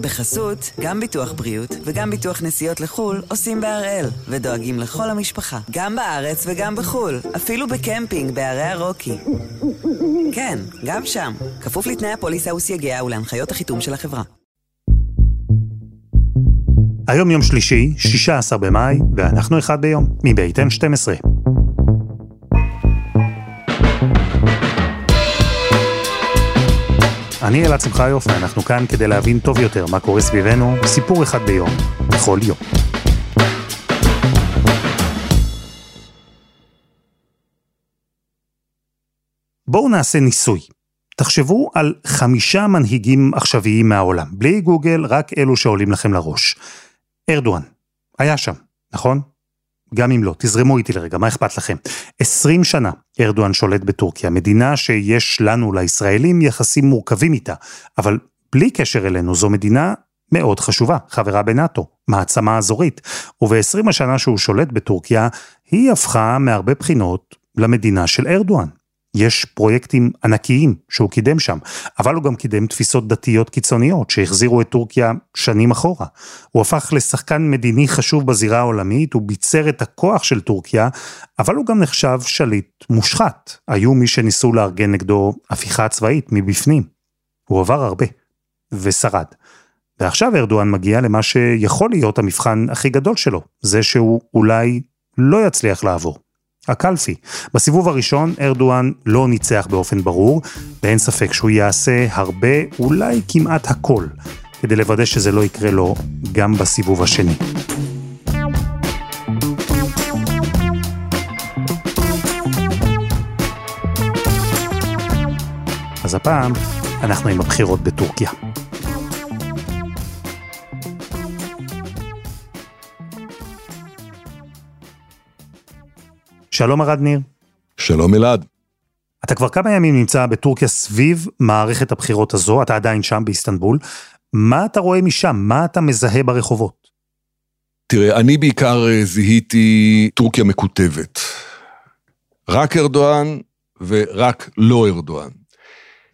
בחסות, גם ביטוח בריאות וגם ביטוח נסיעות לחו"ל עושים בהראל, ודואגים לכל המשפחה, גם בארץ וגם בחו"ל, אפילו בקמפינג בערי הרוקי. כן, גם שם, כפוף לתנאי הפוליסה וסייגיה ולהנחיות החיתום של החברה. היום יום שלישי, 16 במאי, ואנחנו אחד ביום, מבית N12. אני אלעד שמחיוף, ואנחנו כאן כדי להבין טוב יותר מה קורה סביבנו, סיפור אחד ביום, בכל יום. בואו נעשה ניסוי. תחשבו על חמישה מנהיגים עכשוויים מהעולם, בלי גוגל, רק אלו שעולים לכם לראש. ארדואן, היה שם, נכון? גם אם לא, תזרמו איתי לרגע, מה אכפת לכם? 20 שנה ארדואן שולט בטורקיה, מדינה שיש לנו, לישראלים, יחסים מורכבים איתה, אבל בלי קשר אלינו, זו מדינה מאוד חשובה, חברה בנאטו, מעצמה אזורית, וב-20 השנה שהוא שולט בטורקיה, היא הפכה מהרבה בחינות למדינה של ארדואן. יש פרויקטים ענקיים שהוא קידם שם, אבל הוא גם קידם תפיסות דתיות קיצוניות שהחזירו את טורקיה שנים אחורה. הוא הפך לשחקן מדיני חשוב בזירה העולמית, הוא ביצר את הכוח של טורקיה, אבל הוא גם נחשב שליט מושחת. היו מי שניסו לארגן נגדו הפיכה צבאית מבפנים. הוא עבר הרבה, ושרד. ועכשיו ארדואן מגיע למה שיכול להיות המבחן הכי גדול שלו, זה שהוא אולי לא יצליח לעבור. הקלפי. בסיבוב הראשון ארדואן לא ניצח באופן ברור, ואין ספק שהוא יעשה הרבה, אולי כמעט הכל, כדי לוודא שזה לא יקרה לו גם בסיבוב השני. אז הפעם אנחנו עם הבחירות בטורקיה. שלום ארד ניר. שלום אלעד. אתה כבר כמה ימים נמצא בטורקיה סביב מערכת הבחירות הזו, אתה עדיין שם באיסטנבול. מה אתה רואה משם? מה אתה מזהה ברחובות? תראה, אני בעיקר אה, זיהיתי טורקיה מקוטבת. רק ארדואן ורק לא ארדואן.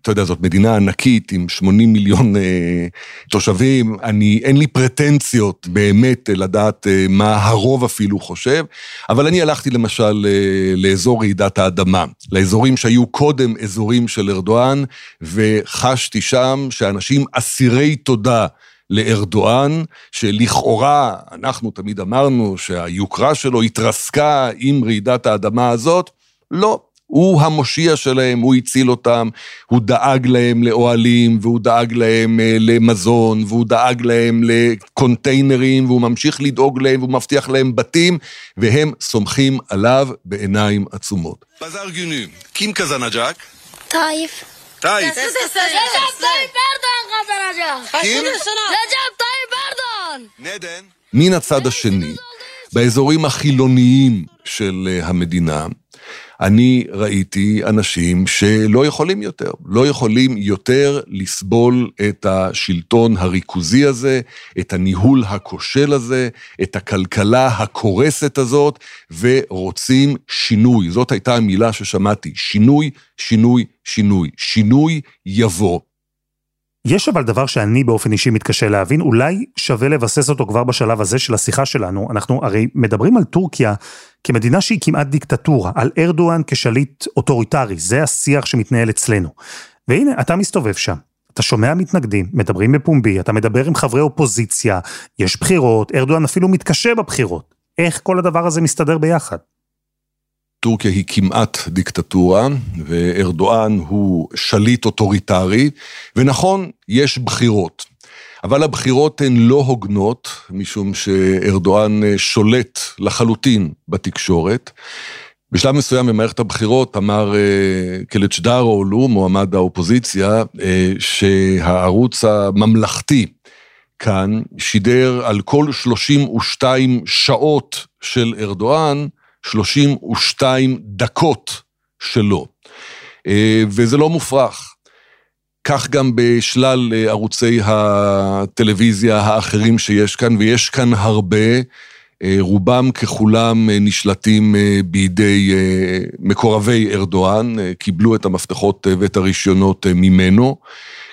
אתה יודע, זאת מדינה ענקית עם 80 מיליון אה, תושבים, אני, אין לי פרטנציות באמת לדעת אה, מה הרוב אפילו חושב, אבל אני הלכתי למשל אה, לאזור רעידת האדמה, לאזורים שהיו קודם אזורים של ארדואן, וחשתי שם שאנשים אסירי תודה. לארדואן, שלכאורה, אנחנו תמיד אמרנו שהיוקרה שלו התרסקה עם רעידת האדמה הזאת, לא, הוא המושיע שלהם, הוא הציל אותם, הוא דאג להם לאוהלים, והוא דאג להם אה, למזון, והוא דאג להם לקונטיינרים, והוא ממשיך לדאוג להם, והוא מבטיח להם בתים, והם סומכים עליו בעיניים עצומות. Pazar günü, kim kazanacak? Tayyip. Tayyip. מן הצד השני, באזורים החילוניים של אה, המדינה, אני ראיתי אנשים שלא יכולים יותר, לא יכולים יותר לסבול את השלטון הריכוזי הזה, את הניהול הכושל הזה, את הכלכלה הקורסת הזאת, ורוצים שינוי. זאת הייתה המילה ששמעתי, שינוי, שינוי, שינוי. שינוי יבוא. יש אבל דבר שאני באופן אישי מתקשה להבין, אולי שווה לבסס אותו כבר בשלב הזה של השיחה שלנו. אנחנו הרי מדברים על טורקיה כמדינה שהיא כמעט דיקטטורה, על ארדואן כשליט אוטוריטרי, זה השיח שמתנהל אצלנו. והנה, אתה מסתובב שם. אתה שומע מתנגדים, מדברים בפומבי, אתה מדבר עם חברי אופוזיציה, יש בחירות, ארדואן אפילו מתקשה בבחירות. איך כל הדבר הזה מסתדר ביחד? טורקיה היא כמעט דיקטטורה, וארדואן הוא שליט אוטוריטרי, ונכון, יש בחירות. אבל הבחירות הן לא הוגנות, משום שארדואן אה, שולט לחלוטין בתקשורת. בשלב מסוים במערכת הבחירות אמר אה, קלצ'דארו, מועמד האופוזיציה, אה, שהערוץ הממלכתי כאן שידר על כל 32 שעות של ארדואן, 32 דקות שלו. וזה לא מופרך. כך גם בשלל אה, ערוצי הטלוויזיה האחרים שיש כאן, ויש כאן הרבה, אה, רובם ככולם אה, נשלטים בידי מקורבי ארדואן, קיבלו את המפתחות ואת הרישיונות ממנו,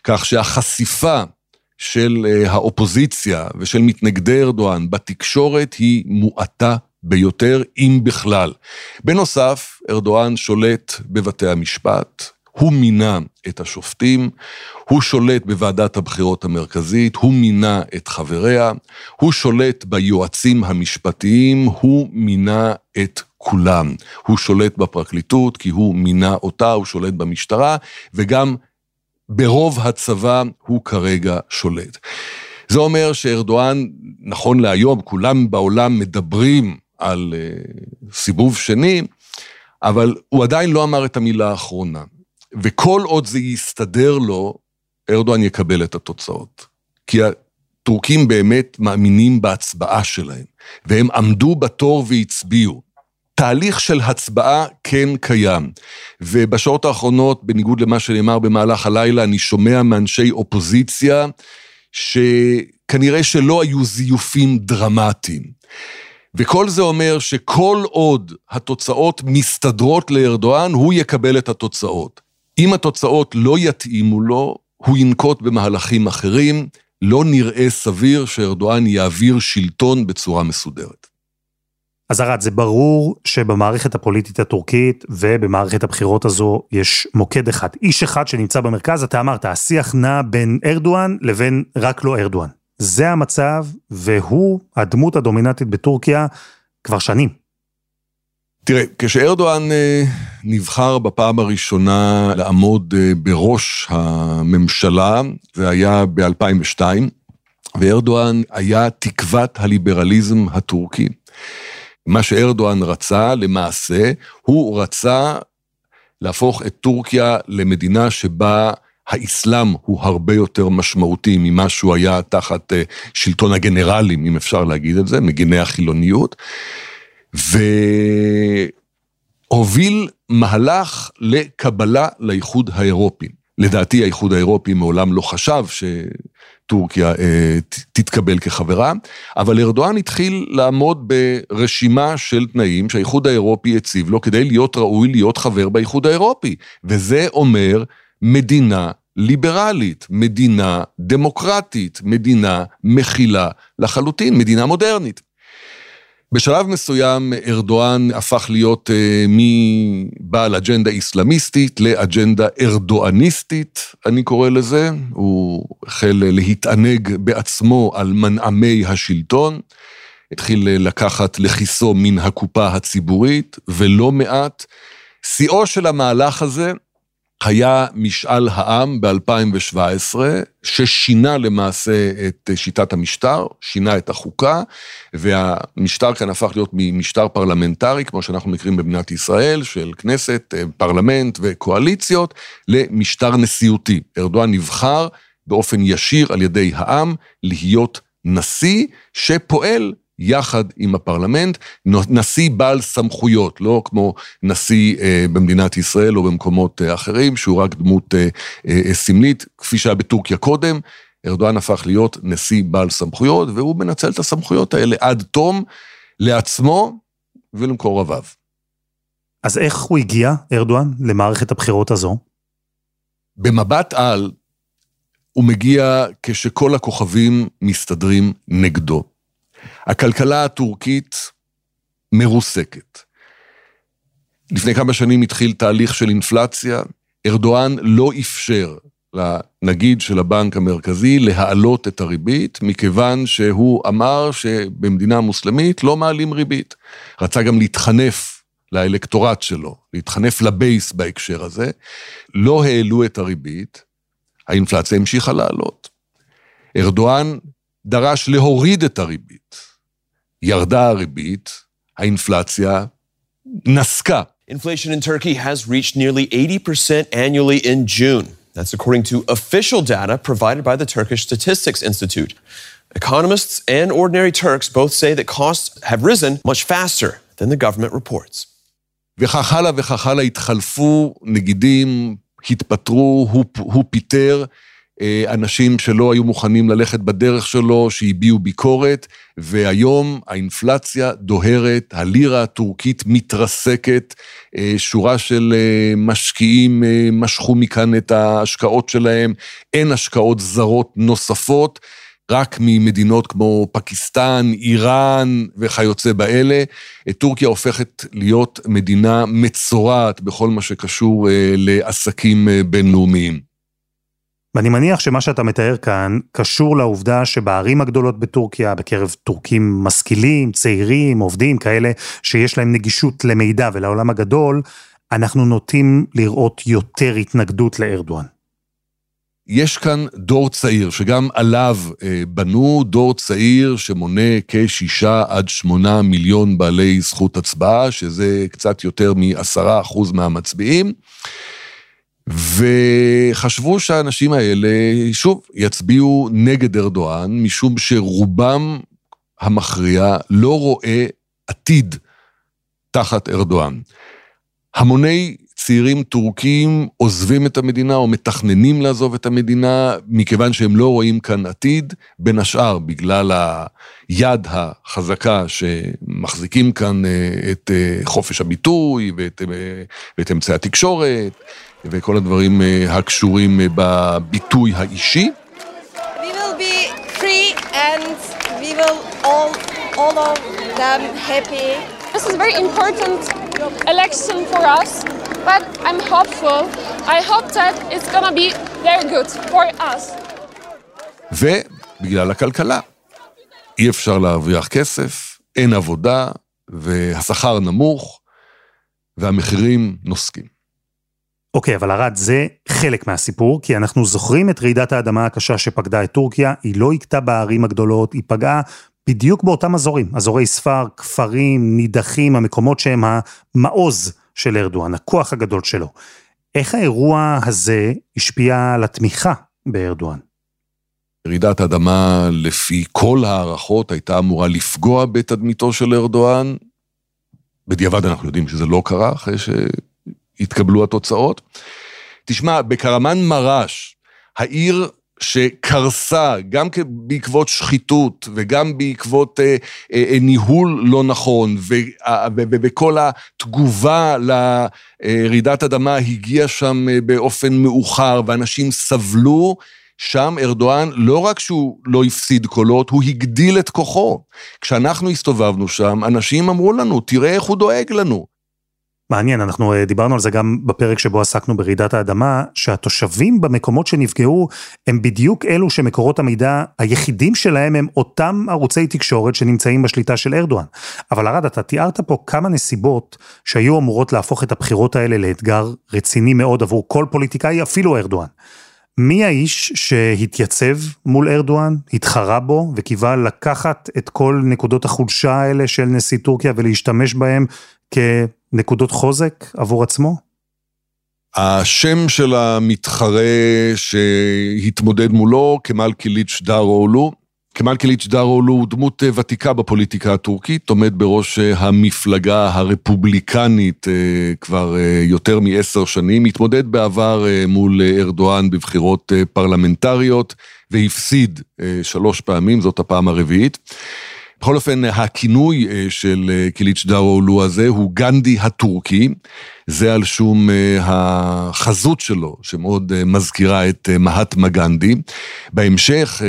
כך שהחשיפה של אה, האופוזיציה ושל מתנגדי ארדואן בתקשורת היא מועטה ביותר, אם בכלל. בנוסף, ארדואן שולט בבתי המשפט, הוא מינה את השופטים, הוא שולט בוועדת הבחירות המרכזית, הוא מינה את חבריה, הוא שולט ביועצים המשפטיים, הוא מינה את כולם. הוא שולט בפרקליטות כי הוא מינה אותה, הוא שולט במשטרה, וגם ברוב הצבא הוא כרגע שולט. זה אומר שארדואן, נכון להיום, כולם בעולם מדברים על uh, סיבוב שני, אבל הוא עדיין לא אמר את המילה האחרונה. וכל עוד זה יסתדר לו, ארדואן יקבל את התוצאות. כי הטורקים באמת מאמינים בהצבעה שלהם, והם עמדו בתור והצביעו. תהליך של הצבעה כן קיים, ובשעות האחרונות, בניגוד למה שנאמר במהלך הלילה, אני שומע מאנשי אופוזיציה שכנראה שלא היו זיופים דרמטיים. וכל זה אומר שכל עוד התוצאות מסתדרות לארדואן, הוא יקבל את התוצאות. אם התוצאות לא יתאימו לו, הוא ינקוט במהלכים אחרים, לא נראה סביר שארדואן יעביר שלטון בצורה מסודרת. אז ארד, זה ברור שבמערכת הפוליטית הטורקית ובמערכת הבחירות הזו יש מוקד אחד, איש אחד שנמצא במרכז, אתה אמרת, השיח נע בין ארדואן לבין רק לא ארדואן. זה המצב, והוא הדמות הדומיננטית בטורקיה כבר שנים. תראה, כשארדואן אה, נבחר בפעם הראשונה לעמוד אה, בראש הממשלה, זה היה ב-2002, וארדואן היה תקוות הליברליזם הטורקי. מה שארדואן רצה, למעשה, הוא רצה להפוך את טורקיה למדינה שבה האסלאם הוא הרבה יותר משמעותי ממה שהוא היה תחת אה, שלטון הגנרלים, אם אפשר להגיד את זה, מגיני החילוניות. והוביל מהלך לקבלה לאיחוד האירופי. לדעתי האיחוד האירופי מעולם לא חשב שטורקיה אה, תתקבל כחברה, אבל ארדואן התחיל לעמוד ברשימה של תנאים שהאיחוד האירופי הציב לו כדי להיות ראוי להיות חבר באיחוד האירופי, וזה אומר מדינה ליברלית, מדינה דמוקרטית, מדינה מכילה לחלוטין, מדינה מודרנית. בשלב מסוים ארדואן הפך להיות uh, מבעל אג'נדה איסלאמיסטית לאג'נדה ארדואניסטית, אני קורא לזה. הוא החל להתענג בעצמו על מנעמי השלטון, התחיל לקחת לכיסו מן הקופה הציבורית, ולא מעט. שיאו של המהלך הזה היה משאל העם ב-2017, ששינה למעשה את שיטת המשטר, שינה את החוקה, והמשטר כאן הפך להיות ממשטר פרלמנטרי, כמו שאנחנו מכירים במדינת ישראל, של כנסת, פרלמנט וקואליציות, למשטר נשיאותי. ארדואן נבחר באופן ישיר על ידי העם להיות נשיא שפועל יחד עם הפרלמנט, נשיא בעל סמכויות, לא כמו נשיא אה, במדינת ישראל או במקומות אה, אחרים, שהוא רק דמות אה, אה, סמלית, כפי שהיה בטורקיה קודם. ארדואן הפך להיות נשיא בעל סמכויות, והוא מנצל את הסמכויות האלה עד תום לעצמו ולמקורביו. אז איך הוא הגיע, ארדואן, למערכת הבחירות הזו? במבט על, הוא מגיע כשכל הכוכבים מסתדרים נגדו. הכלכלה הטורקית מרוסקת. לפני כמה שנים התחיל תהליך של אינפלציה, ארדואן לא אפשר לנגיד של הבנק המרכזי להעלות את הריבית, מכיוון שהוא אמר שבמדינה מוסלמית לא מעלים ריבית. רצה גם להתחנף לאלקטורט שלו, להתחנף לבייס בהקשר הזה. לא העלו את הריבית, האינפלציה המשיכה לעלות. ארדואן דרש להוריד את הריבית. ירדה הריבית, האינפלציה נסקה. Inflation in Turkey has reached nearly 80% annually in June. That's according to official data provided by the Turkish Statistics Institute. Economists and ordinary Turks both say that costs have risen much faster than the government reports. וכך הלאה וכך הלאה התחלפו נגידים, התפטרו, הוא, הוא פיטר אה, אנשים שלא היו מוכנים ללכת בדרך שלו, שהביעו ביקורת, והיום האינפלציה דוהרת, הלירה הטורקית מתרסקת, אה, שורה של אה, משקיעים משכו מכאן את ההשקעות שלהם, אין השקעות זרות נוספות. רק ממדינות כמו פקיסטן, איראן וכיוצא באלה. טורקיה הופכת להיות מדינה מצורעת בכל מה שקשור לעסקים בינלאומיים. ואני מניח שמה שאתה מתאר כאן קשור לעובדה שבערים הגדולות בטורקיה, בקרב טורקים משכילים, צעירים, עובדים, כאלה שיש להם נגישות למידע ולעולם הגדול, אנחנו נוטים לראות יותר התנגדות לארדואן. יש כאן דור צעיר, שגם עליו אה, בנו דור צעיר שמונה כשישה עד שמונה מיליון בעלי זכות הצבעה, שזה קצת יותר מעשרה אחוז מהמצביעים. וחשבו שהאנשים האלה, שוב, יצביעו נגד ארדואן, משום שרובם המכריע לא רואה עתיד תחת ארדואן. המוני צעירים טורקים עוזבים את המדינה או מתכננים לעזוב את המדינה מכיוון שהם לא רואים כאן עתיד, בין השאר בגלל היד החזקה שמחזיקים כאן אה, את אה, חופש הביטוי ואת, אה, ואת אמצעי התקשורת וכל הדברים הקשורים בביטוי האישי. All, all of them happy. This is very important election for us. but I'm hopeful. I hope that it's gonna be very good for us. ובגלל הכלכלה. אי אפשר להרוויח כסף, אין עבודה, והשכר נמוך, והמחירים נוסקים. אוקיי, okay, אבל ארד, זה חלק מהסיפור, כי אנחנו זוכרים את רעידת האדמה הקשה שפקדה את טורקיה, היא לא הכתה בערים הגדולות, היא פגעה בדיוק באותם אזורים, אזורי ספר, כפרים, נידחים, המקומות שהם המעוז של ארדואן, הכוח הגדול שלו. איך האירוע הזה השפיע על התמיכה בארדואן? רעידת אדמה, לפי כל הערכות, הייתה אמורה לפגוע בתדמיתו של ארדואן. בדיעבד אנחנו יודעים שזה לא קרה, אחרי שהתקבלו התוצאות. תשמע, בקרמן מרש, העיר שקרסה גם בעקבות שחיתות וגם בעקבות אה, אה, אה ניהול לא נכון, וכל התגובה לרעידת אדמה הגיעה שם אה, באופן מאוחר, ואנשים סבלו. שם ארדואן, לא רק שהוא לא הפסיד קולות, הוא הגדיל את כוחו. כשאנחנו הסתובבנו שם, אנשים אמרו לנו, תראה איך הוא דואג לנו. מעניין, אנחנו אה, דיברנו על זה גם בפרק שבו עסקנו ברעידת האדמה, שהתושבים במקומות שנפגעו הם בדיוק אלו שמקורות המידע היחידים שלהם הם אותם ערוצי תקשורת שנמצאים בשליטה של ארדואן. אבל ארד, אתה תיארת פה כמה נסיבות שהיו אמורות להפוך את הבחירות האלה לאתגר רציני מאוד עבור כל פוליטיקאי, אפילו ארדואן. מי האיש שהתייצב מול ארדואן, התחרה בו וקיווה לקחת את כל נקודות החולשה האלה של נשיא טורקיה ולהשתמש בהם כנקודות חוזק עבור עצמו? השם של המתחרה שהתמודד מולו, כמאל קיליץ' דארולו. כמאל קיליץ' דארולו הוא דמות ותיקה בפוליטיקה הטורקית, עומד בראש המפלגה הרפובליקנית אה, כבר אה, יותר מעשר שנים, התמודד בעבר אה, מול ארדואן בבחירות פרלמנטריות והפסיד שלוש פעמים, זאת הפעם הרביעית. בכל אופן, הכינוי אה, של אה, קיליץ' דארו הזה הוא גנדי הטורקי. זה על שום אה, החזות שלו, שמאוד מזכירה את מהטמה גנדי. בהמשך,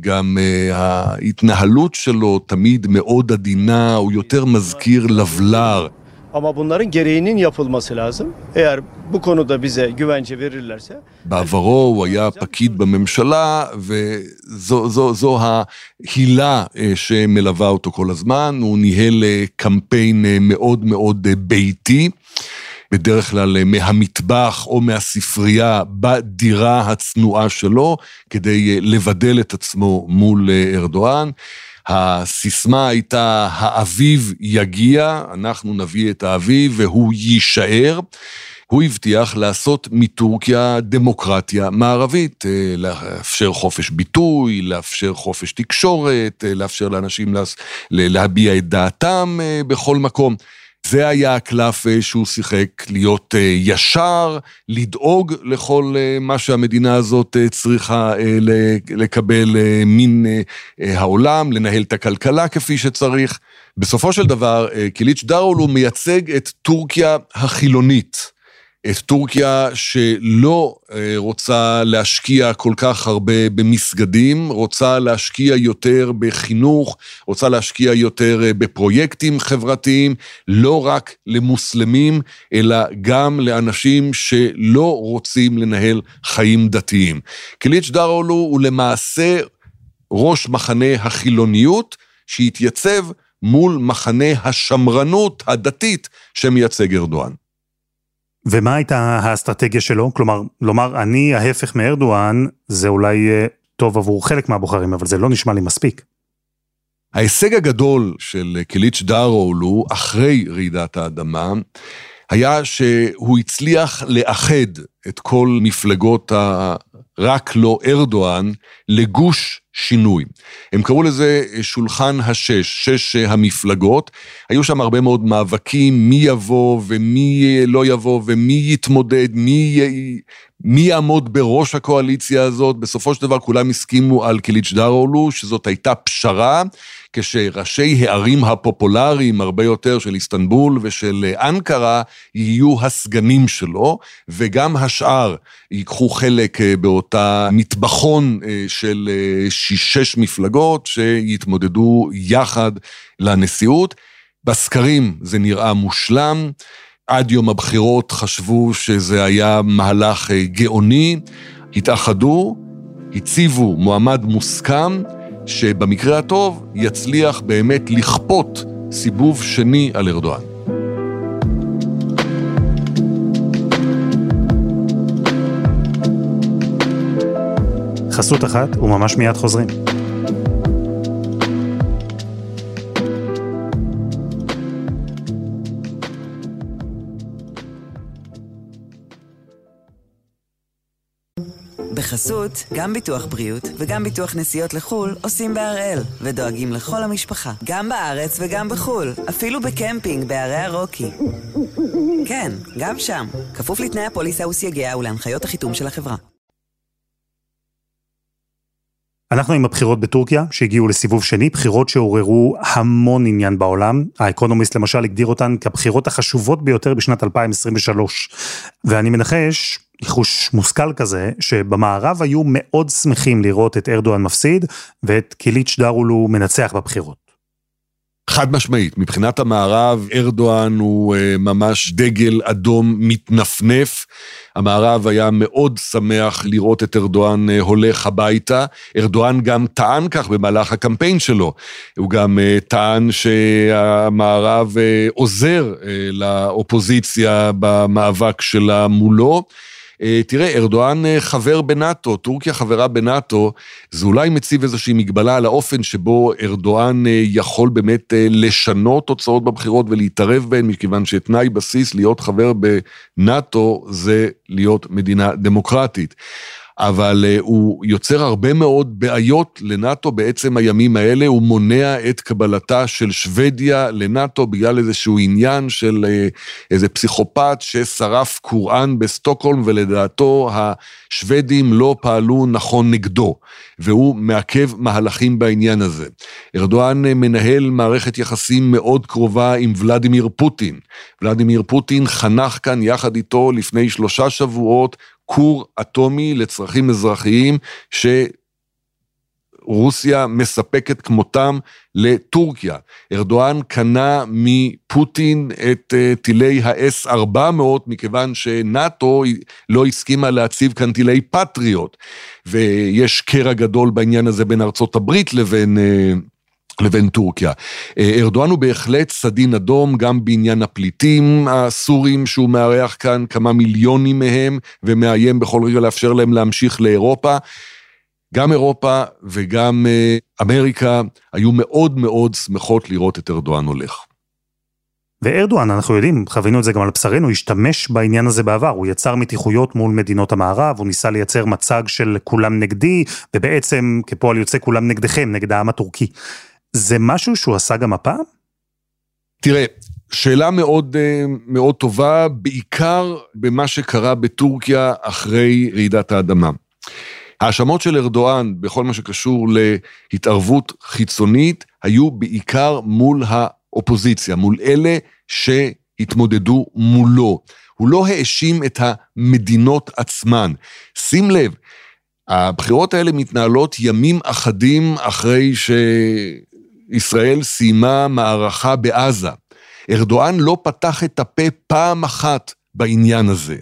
גם ההתנהלות שלו תמיד מאוד עדינה, הוא יותר מזכיר לבלר. Ama bunların gereğinin yapılması lazım. Eğer bu konuda bize güvence verirlerse... בעברו הוא היה פקיד בממשלה, וזו ההילה שמלווה אותו כל הזמן. הוא ניהל קמפיין מאוד מאוד ביתי. בדרך כלל מהמטבח או מהספרייה בדירה הצנועה שלו, כדי לבדל את עצמו מול ארדואן. הסיסמה הייתה, האביב יגיע, אנחנו נביא את האביב והוא יישאר. הוא הבטיח לעשות מטורקיה דמוקרטיה מערבית, אה, לאפשר חופש ביטוי, לאפשר חופש תקשורת, אה, לאפשר לאנשים להביע את דעתם אה, בכל מקום. זה היה הקלף אה, שהוא שיחק, להיות אה, ישר, לדאוג לכל אה, מה שהמדינה הזאת צריכה לקבל מן העולם, לנהל את הכלכלה כפי שצריך. בסופו של דבר, קיליץ' דארול הוא מייצג את טורקיה החילונית. את טורקיה שלא אה, רוצה להשקיע כל כך הרבה במסגדים, רוצה להשקיע יותר בחינוך, רוצה להשקיע יותר אה, בפרויקטים חברתיים, לא רק למוסלמים, אלא גם לאנשים שלא רוצים לנהל חיים דתיים. קיליץ' דארולו הוא למעשה ראש מחנה החילוניות, שהתייצב מול מחנה השמרנות הדתית שמייצג ארדואן. ומה הייתה האסטרטגיה שלו? כלומר, לומר אני ההפך מארדואן, זה אולי טוב עבור חלק מהבוחרים, אבל זה לא נשמע לי מספיק. ההישג הגדול של קיליץ' דארול הוא, אחרי רעידת האדמה, היה שהוא הצליח לאחד את כל מפלגות ה... רק לא ארדואן, לגוש שינוי. הם קראו לזה שולחן השש, שש המפלגות. היו שם הרבה מאוד מאבקים, מי יבוא ומי לא יבוא ומי יתמודד, מי, מי יעמוד בראש הקואליציה הזאת. בסופו של דבר כולם הסכימו על קיליץ' דארולו, שזאת הייתה פשרה. כשראשי הערים הפופולריים הרבה יותר של איסטנבול ושל אנקרה יהיו הסגנים שלו, וגם השאר ייקחו חלק אה, באותה מטבחון אה, של אה, שש מפלגות שיתמודדו יחד לנשיאות. בסקרים זה נראה מושלם. עד יום הבחירות חשבו שזה היה מהלך גאוני, התאחדו, הציבו מועמד מוסכם, שבמקרה הטוב יצליח באמת לכפות סיבוב שני על ארדואן. חסות אחת וממש מיד חוזרים. בחסות, גם ביטוח בריאות וגם ביטוח נסיעות לחו"ל עושים בהראל, ודואגים לכל המשפחה, גם בארץ וגם בחו"ל, אפילו בקמפינג בערי הרוקי. כן, גם שם, כפוף לתנאי הפוליסה וסייגיה ולהנחיות החיתום של החברה. אנחנו עם הבחירות בטורקיה, שהגיעו לסיבוב שני, בחירות שעוררו המון עניין בעולם. האקונומיסט למשל הגדיר אותן כבחירות החשובות ביותר בשנת 2023. ואני מנחש, ניחוש מושכל כזה, שבמערב היו מאוד שמחים לראות את ארדואן מפסיד, ואת קיליץ' דארולו מנצח בבחירות. חד משמעית, מבחינת המערב, ארדואן הוא uh, ממש דגל אדום מתנפנף. המערב היה מאוד שמח לראות את ארדואן uh, הולך הביתה. ארדואן גם טען כך במהלך הקמפיין שלו. הוא גם uh, טען שהמערב uh, עוזר uh, לאופוזיציה במאבק שלה מולו. אה, תראה, ארדואן אה, חבר בנאטו, טורקיה חברה בנאטו, זה אולי מציב איזושהי מגבלה על האופן שבו ארדואן אה, יכול באמת לשנות תוצאות בבחירות ולהתערב בהן, מכיוון שתנאי בסיס להיות חבר בנאטו זה להיות מדינה דמוקרטית. אבל uh, הוא יוצר הרבה מאוד בעיות לנאטו בעצם הימים האלה, הוא מונע את קבלתה של שוודיה לנאטו בגלל איזשהו עניין של uh, איזה פסיכופת ששרף קוראן בסטוקהולם, ולדעתו השוודים לא פעלו נכון נגדו, והוא מעכב מהלכים בעניין הזה. ארדואן uh, מנהל מערכת יחסים מאוד קרובה עם ולדימיר פוטין. ולדימיר פוטין חנך כאן יחד איתו לפני שלושה שבועות כור אטומי לצרכים אזרחיים שרוסיה מספקת כמותם לטורקיה. ארדואן קנה מפוטין את אה, טילי ה-S-400 מכיוון שנאט"ו לא הסכימה להציב כאן טילי פטריוט. ויש קרע גדול בעניין הזה בין ארצות הברית לבין... לבין טורקיה. אה, ארדואן הוא בהחלט סדין אדום גם בעניין הפליטים הסורים שהוא מארח כאן, כמה מיליונים מהם, ומאיים בכל רגע לאפשר להם להמשיך לאירופה. גם אירופה וגם אה, אמריקה היו מאוד מאוד שמחות לראות את ארדואן הולך. וארדואן, אנחנו יודעים, חווינו את זה גם על בשרנו, השתמש בעניין הזה בעבר, הוא יצר מתיחויות מול מדינות המערב, הוא ניסה לייצר מצג של כולם נגדי, ובעצם כפועל יוצא כולם נגדכם, נגד העם הטורקי. זה משהו שהוא עשה גם הפעם? תראה, שאלה מאוד, אה, מאוד טובה, בעיקר במה שקרה בטורקיה אחרי רעידת האדמה. ההאשמות של ארדואן בכל מה שקשור להתערבות חיצונית היו בעיקר מול האופוזיציה, מול אלה שהתמודדו מולו. הוא לא האשים את המדינות עצמן. שים לב, הבחירות האלה מתנהלות ימים אחדים אחרי שישראל סיימה מערכה בעזה. ארדואן לא פתח את הפה פעם אחת בעניין הזה.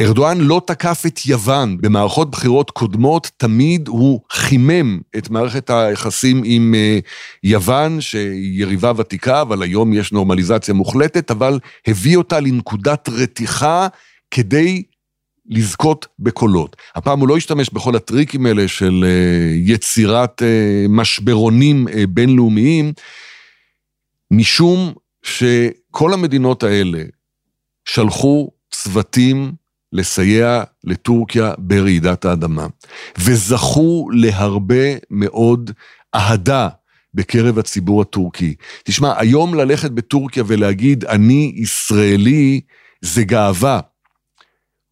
ארדואן לא תקף את יוון. במערכות בחירות קודמות תמיד הוא חימם את מערכת היחסים עם אה, יוון, שהיא יריבה ותיקה, אבל היום יש נורמליזציה מוחלטת, אבל הביא אותה לנקודת רתיחה כדי לזכות בקולות. הפעם הוא לא השתמש בכל הטריקים האלה של אה, יצירת אה, משברונים בינלאומיים, משום שכל המדינות האלה שלחו צוותים לסייע לטורקיה ברעידת האדמה, וזכו להרבה מאוד אהדה בקרב הציבור הטורקי. תשמע, היום ללכת בטורקיה ולהגיד, אני ישראלי, זה גאווה.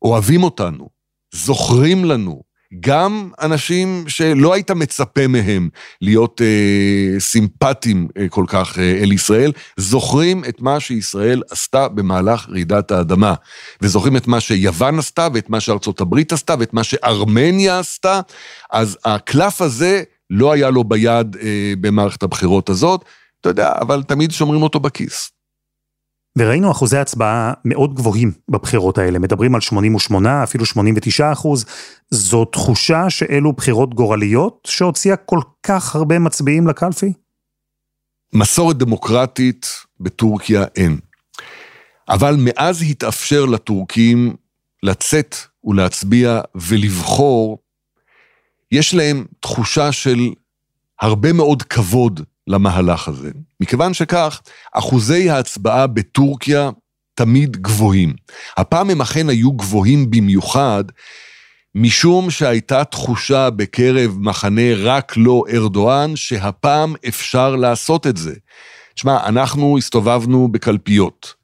אוהבים אותנו, זוכרים לנו, גם אנשים שלא היית מצפה מהם להיות אה, סימפטיים אה, כל כך אה, אל ישראל, זוכרים את מה שישראל עשתה במהלך רעידת האדמה. וזוכרים את מה שיוון עשתה, ואת מה שארצות הברית עשתה, ואת מה שארמניה עשתה. אז הקלף הזה לא היה לו ביד אה, במערכת הבחירות הזאת, אתה יודע, אבל תמיד שומרים אותו בכיס. וראינו אחוזי הצבעה מאוד גבוהים בבחירות האלה, מדברים על 88, אפילו 89 אחוז. זו תחושה שאלו בחירות גורליות שהוציאה כל כך הרבה מצביעים לקלפי? מסורת דמוקרטית בטורקיה אין. אבל מאז התאפשר לטורקים לצאת ולהצביע ולבחור, יש להם תחושה של הרבה מאוד כבוד למהלך הזה. מכיוון שכך, אחוזי ההצבעה בטורקיה תמיד גבוהים. הפעם הם אכן היו גבוהים במיוחד, משום שהייתה תחושה בקרב מחנה רק לא ארדואן, שהפעם אפשר לעשות את זה. תשמע, אנחנו הסתובבנו בקלפיות.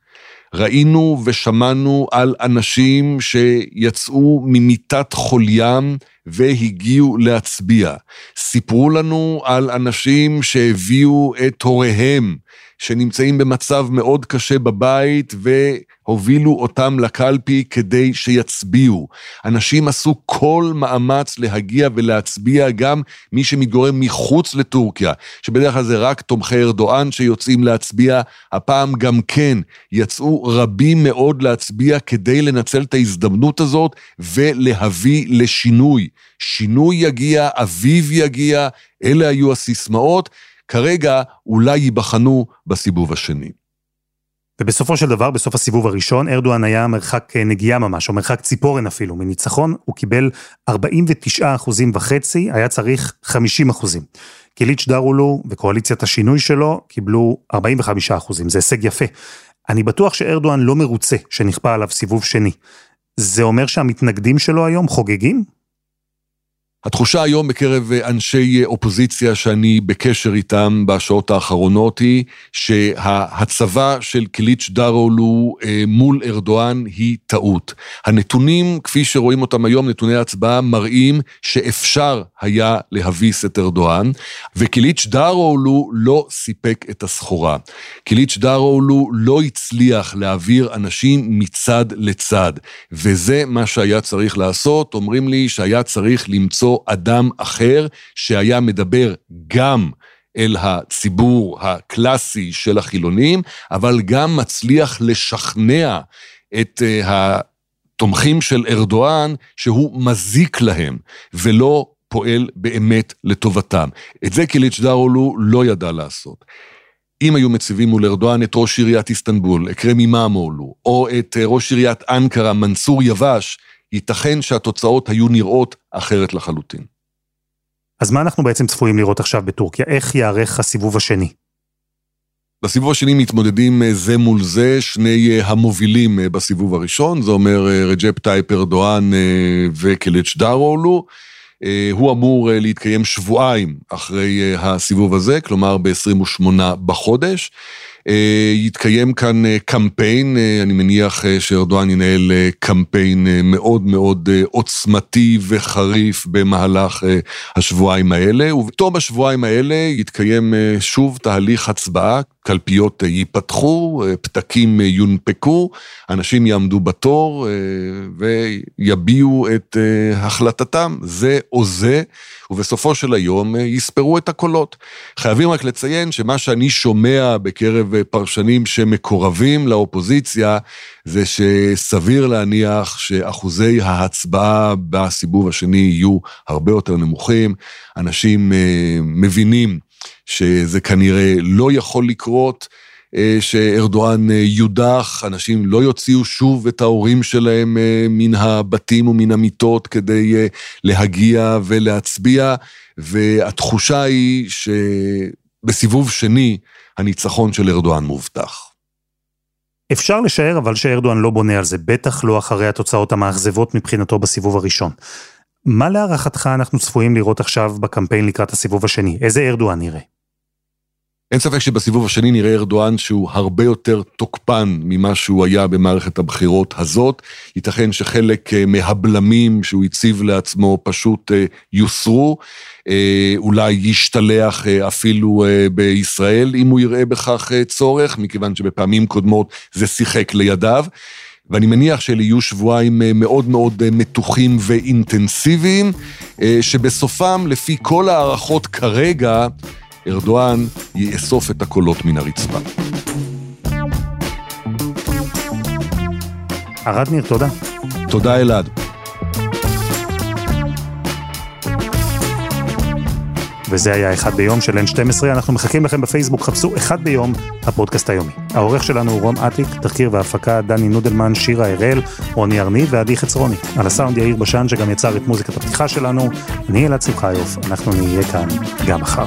ראינו ושמענו על אנשים שיצאו ממיטת חוליים והגיעו להצביע. סיפרו לנו על אנשים שהביאו את הוריהם, שנמצאים במצב מאוד קשה בבית, והובילו אותם לקלפי כדי שיצביעו. אנשים עשו כל מאמץ להגיע ולהצביע, גם מי שמתגורר מחוץ לטורקיה, שבדרך כלל זה רק תומכי ארדואן שיוצאים להצביע, הפעם גם כן יצאו רבים מאוד להצביע כדי לנצל את ההזדמנות הזאת ולהביא לשינוי. שינוי יגיע, אביב יגיע, אלה היו הסיסמאות. כרגע אולי ייבחנו בסיבוב השני. ובסופו של דבר, בסוף הסיבוב הראשון, ארדואן היה מרחק אה, נגיעה ממש, או מרחק ציפורן אפילו, מניצחון, הוא קיבל 49 אחוזים וחצי, היה צריך 50 אחוזים. קיליץ' דרולו וקואליציית השינוי שלו קיבלו 45 אחוזים, זה הישג יפה. אני בטוח שארדואן לא מרוצה שנכפה עליו סיבוב שני. זה אומר שהמתנגדים שלו היום חוגגים? התחושה היום בקרב אנשי אופוזיציה שאני בקשר איתם בשעות האחרונות היא שההצבה של קיליץ' דארולו אה, מול ארדואן היא טעות. הנתונים, כפי שרואים אותם היום, נתוני הצבעה, מראים שאפשר היה להביס את ארדואן, וקיליץ' דארולו לא סיפק את הסחורה. קיליץ' דארולו לא הצליח להעביר אנשים מצד לצד, וזה מה שהיה צריך לעשות. אומרים לי שהיה צריך למצוא אדם אחר שהיה מדבר גם אל הציבור הקלאסי של החילונים, אבל גם מצליח לשכנע את uh, התומכים של ארדואן שהוא מזיק להם, ולא פועל באמת לטובתם. את זה קיליץ' דארולו לא ידע לעשות. אם היו מציבים מול ארדואן את ראש עיריית איסטנבול, אקרמי מאמולו, או את אה, ראש עיריית אנקרה, מנסור יבש, ייתכן שהתוצאות היו נראות אחרת לחלוטין. אז מה אנחנו בעצם צפויים לראות עכשיו בטורקיה? איך ייערך הסיבוב השני? בסיבוב השני מתמודדים אה, זה מול זה שני אה, המובילים אה, בסיבוב הראשון, זה אומר רג'פ טאיפ ארדואן וקליצ'דארולו. הוא אמור להתקיים שבועיים אחרי הסיבוב הזה, כלומר ב-28 בחודש. אה, יתקיים כאן אה, קמפיין, אה, אני מניח שארדואן ינהל קמפיין מאוד מאוד עוצמתי וחריף במהלך השבועיים האלה, ובתום השבועיים האלה יתקיים שוב תהליך הצבעה, קלפיות ייפתחו, פתקים יונפקו, אנשים יעמדו בתור ויביעו את החלטתם, זה או זה. ובסופו של היום אה, יספרו את הקולות. חייבים רק לציין שמה שאני שומע בקרב אה, פרשנים שמקורבים לאופוזיציה, זה שסביר להניח שאחוזי ההצבעה בסיבוב השני יהיו הרבה יותר נמוכים. אנשים אה, מבינים שזה כנראה לא יכול לקרות. אה, שארדואן אה, יודח, אנשים לא יוציאו שוב את ההורים שלהם אה, מן הבתים ומן המיטות כדי להגיע ולהצביע, והתחושה היא שבסיבוב שני הניצחון של ארדואן מובטח. אפשר לשער אבל שארדואן לא בונה על זה, בטח לא אחרי התוצאות המאכזבות מבחינתו בסיבוב הראשון. מה להערכתך אנחנו צפויים לראות עכשיו בקמפיין לקראת הסיבוב השני? איזה ארדואן נראה? אין ספק שבסיבוב השני נראה ארדואן שהוא הרבה יותר תוקפן ממה שהוא היה במערכת הבחירות הזאת. ייתכן שחלק אה, מהבלמים שהוא הציב לעצמו פשוט אה, יוסרו. אה, אולי ישתלח אפילו בישראל אם הוא יראה בכך צורך, מכיוון שבפעמים קודמות זה שיחק לידיו. ואני מניח שאלה יהיו שבועיים מאוד מאוד מתוחים ואינטנסיביים, שבסופם, לפי כל ההערכות כרגע, ארדואן יאסוף את הקולות מן הרצפה. ערד ניר, תודה. תודה אלעד. וזה היה אחד ביום של N12, אנחנו מחכים לכם בפייסבוק, חפשו אחד ביום, הפודקאסט היומי. העורך שלנו הוא רום אטיק, תחקיר והפקה דני נודלמן, שירה הראל, רוני ארני ועדי חצרוני. על הסאונד יאיר בשן שגם יצר את מוזיקת הפתיחה שלנו, אני אלעד שמחיוף, אנחנו נהיה כאן גם מחר.